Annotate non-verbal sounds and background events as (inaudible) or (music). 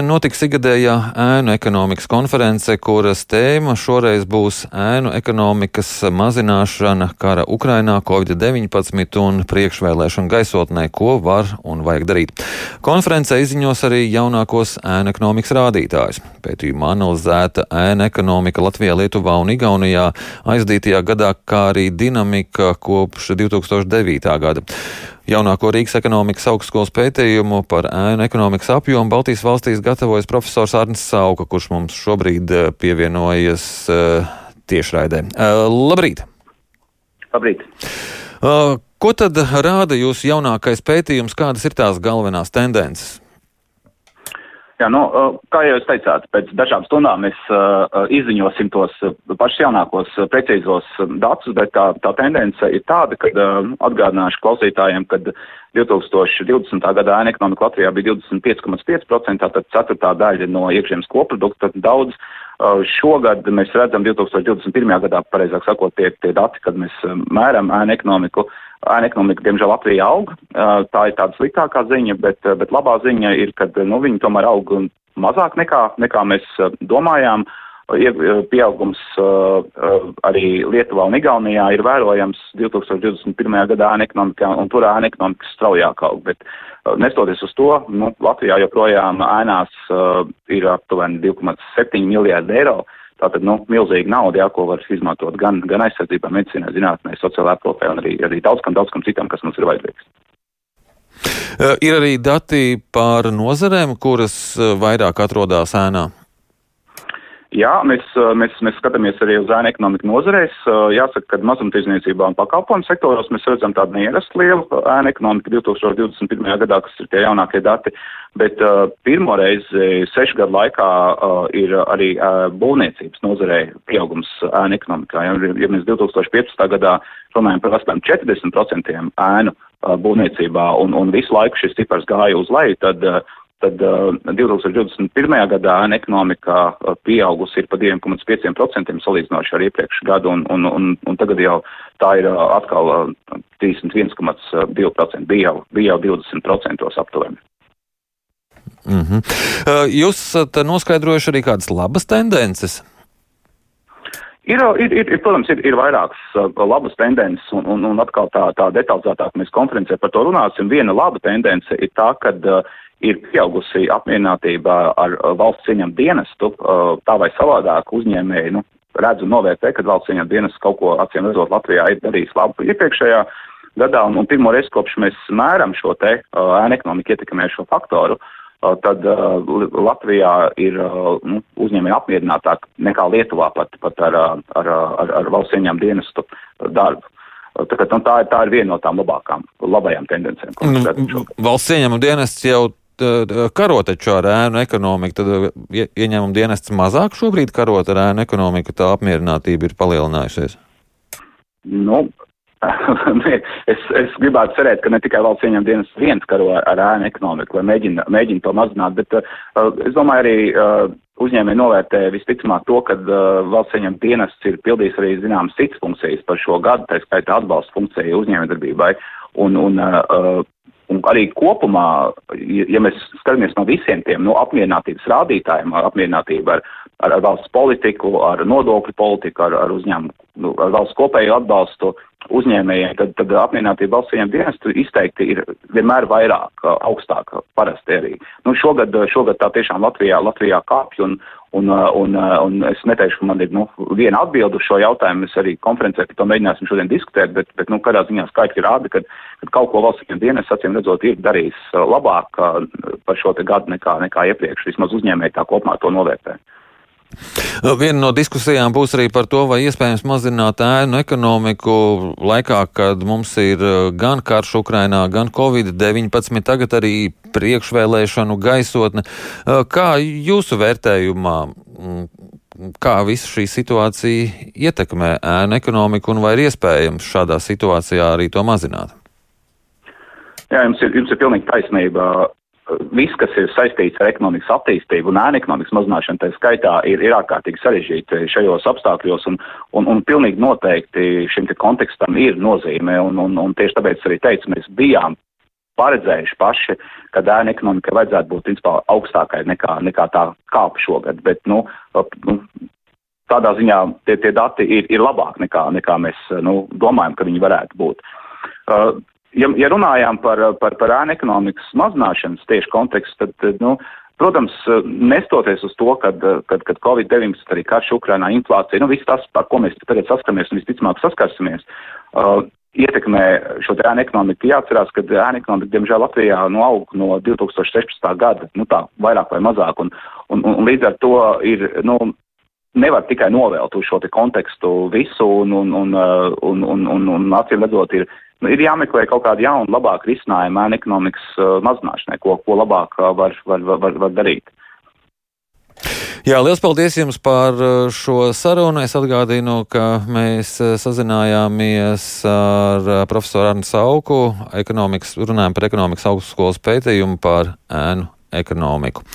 Notiks ikgadējā ēnu ekonomikas konference, kuras tēma šoreiz būs ēnu ekonomikas mazināšana kara Ukrainā, Covid-19 un priekšvēlēšana gaisotnē, ko var un vajag darīt. Konferencē izziņos arī jaunākos ēnu ekonomikas rādītājus. Pētījumā analizēta ēnu ekonomika Latvijā, Lietuvā un Igaunijā aizdītajā gadā, kā arī dinamika kopš 2009. gada. Jaunāko Rīgas ekonomikas augstskolas pētījumu par ēnu ekonomikas apjomu Baltijas valstīs gatavojas profesors Arnis Sauka, kurš mums šobrīd eh, pievienojas uh, tiešraidē. Uh, labrīt! Labrīt! Uh, ko tad rāda jūsu jaunākais pētījums? Kādas ir tās galvenās tendences? Jā, nu, kā jau jūs teicāt, pēc dažām stundām mēs izziņosim tos pašus jaunākos precīzos datus, bet tā, tā tendence ir tāda, ka atgādināšu klausītājiem, ka 2020. gadā ēna ekonomika Latvijā bija 25,5%, tātad ceturtā daļa no iekšzemes koprodukta, tad daudz. Uh, šogad mēs redzam 2021. gadā, pareizāk sakot, tie, tie dati, kad mēs mēram ēna ekonomiku, uh, ēna ekonomika, diemžēl, Latvijā aug. Tā ir tāda sliktākā ziņa, bet, bet labā ziņa ir, ka nu, viņi tomēr aug mazāk nekā, nekā mēs domājām. Pieaugums arī Lietuvā un Igaunijā ir vērojams 2021. gadā ēna ekonomikā, un tur ēna ekonomika straujāk aug. Bet nestoties uz to, nu, Latvijā joprojām ēnās ir aptuveni 2,7 miljārdi eiro. Tātad, nu, milzīga nauda, jā, ko var izmantot gan, gan aizsardzībā, medicīnā, zinātnē, sociālā aprūpē un arī, arī daudz kam, daudz kam citam, kas mums ir vajadzīgs. Ir arī dati par nozarēm, kuras vairāk atrodas ēnā. Jā, mēs, mēs, mēs skatāmies arī uz ēnu ekonomiku nozarēs. Jāsaka, ka mazumtirdzniecībā un pakalpojumu sektoros mēs redzam tādu neerastu lielu ēnu ekonomiku 2021. gadā, kas ir tie jaunākie dati, bet uh, pirmo reizi sešu gadu laikā uh, ir arī uh, būvniecības nozarē pieaugums ēnu ekonomikā. Ja, ja mēs 2015. gadā runājam par 40% ēnu būvniecībā un, un visu laiku šis cipars gāja uz leju, tad uh, tad uh, 2021. gadā ēna ekonomika uh, pieaugusi ir pa 2,5% salīdzinoši ar iepriekšu gadu, un, un, un, un tagad jau tā ir uh, atkal uh, 31,2%, bija jau, bija jau 20% aptuveni. Mm -hmm. uh, jūs esat noskaidrojuši arī kādas labas tendences? Ir, ir, ir, protams, ir, ir vairākas uh, labas tendences, un, un, un atkal tā, tā detalizētāk mēs konferencē par to runāsim. Viena laba tendence ir tā, ka uh, ir pieaugusi apmierinātība ar valsts ieņem dienestu, tā vai savādāk uzņēmēji, nu, redzu novērtē, ka valsts ieņem dienestu kaut ko acīm redzot Latvijā ir darījis labu iepriekšējā gadā, un, un pirmo reizi kopš mēs mēram šo te ēnu ekonomiku ietekmējušo faktoru, tad uh, Latvijā ir uh, nu, uzņēmēji apmierinātāk nekā Lietuvā pat, pat ar, ar, ar, ar valsts ieņem dienestu darbu. Tā, nu, tā, ir, tā ir viena no tām labākām, labajām tendencēm. Nu, valsts ieņēmuma dienests jau karo taču ar ēnu ekonomiku, tad ieņēmuma dienests mazāk šobrīd karot ar ēnu ekonomiku, tā apmierinātība ir palielinājusies? Nu, (laughs) es, es gribētu cerēt, ka ne tikai valsts ieņem dienas viens karo ar ēnu ekonomiku, lai mēģina, mēģina to mazināt, bet uh, es domāju arī uh, uzņēmēji novērtē visticamāk to, ka uh, valsts ieņem dienests ir pildījis arī zināmas citas funkcijas par šo gadu, tā skaitā atbalsta funkcija uzņēmējdarbībai. Un, un uh, Un arī kopumā, ja mēs skatāmies no visiem tiem no apmierinātības rādītājiem, apmierinātība ar, ar, ar valsts politiku, ar nodokļu politiku, ar, ar uzņēmumu, nu, ar valsts kopēju atbalstu uzņēmējiem, tad, tad apmierinātība valsts ieņem dienestu izteikti ir vienmēr vairāk, augstāk parasti arī. Nu, šogad, šogad tā tiešām Latvijā, Latvijā kāpj un, Un, un, un es neteikšu, ka man ir nu, viena atbilde uz šo jautājumu. Mēs arī konferencē par to mēģināsim šodien diskutēt, bet, bet nu, kādā ziņā skaidri rāda, ka, ka kaut ko valsts dienas acīm redzot ir darījis labāk par šo gadu nekā, nekā iepriekš. Vismaz uzņēmēji tā kopumā to novērtē. Viena no diskusijām būs arī par to, vai iespējams mazināt ēnu ekonomiku laikā, kad mums ir gan karš Ukrainā, gan Covid-19, tagad arī priekšvēlēšanu gaisotne. Kā jūsu vērtējumā, kā visa šī situācija ietekmē ēnu ekonomiku un vai ir iespējams šādā situācijā arī to mazināt? Jā, jums ir, jums ir pilnīgi taisnība viss, kas ir saistīts ar ekonomikas attīstību un ēna ekonomikas mazināšanu, tā skaitā ir, ir ārkārtīgi sarežģīti šajos apstākļos, un, un, un pilnīgi noteikti šim te kontekstam ir nozīme, un, un, un tieši tāpēc arī teicu, mēs bijām paredzējuši paši, ka ēna ekonomikai vajadzētu būt principā augstākai nekā, nekā tā kāpa šogad. Bet, nu, nu, tādā ziņā tie, tie dati ir, ir labāki nekā, nekā mēs nu, domājam, ka viņi varētu būt. Uh, ja, ja runājām par, par, par ēna ekonomikas mazināšanas tieši kontekstu, tad, nu, protams, nestoties uz to, kad, kad, kad Covid-19, arī karš Ukrainā, inflācija, nu, viss tas, ar ko mēs tagad saskaramies un visticamāk saskarsimies, uh, ietekmē šo ēnu ekonomiku. Jāatcerās, ka ēnu ekonomika, diemžēl, Latvijā nu, aug no 2016. gada, nu tā, vairāk vai mazāk, un, un, un līdz ar to ir, nu, nevar tikai novēlt uz šo te kontekstu visu, un, un, un, un, un, un, un acīm redzot, ir, nu, ir jāmeklē kaut kāda jauna, labāka risinājuma ēnu ekonomikas uh, mazināšanai, ko, ko labāk uh, var, var, var, var darīt. Jā, liels paldies jums par uh, šo sarunu. Es atgādinu, ka mēs uh, sazinājāmies ar uh, profesoru Arnu Sauku, runājām par ekonomikas augstskolas pētījumu par ēnu ekonomiku.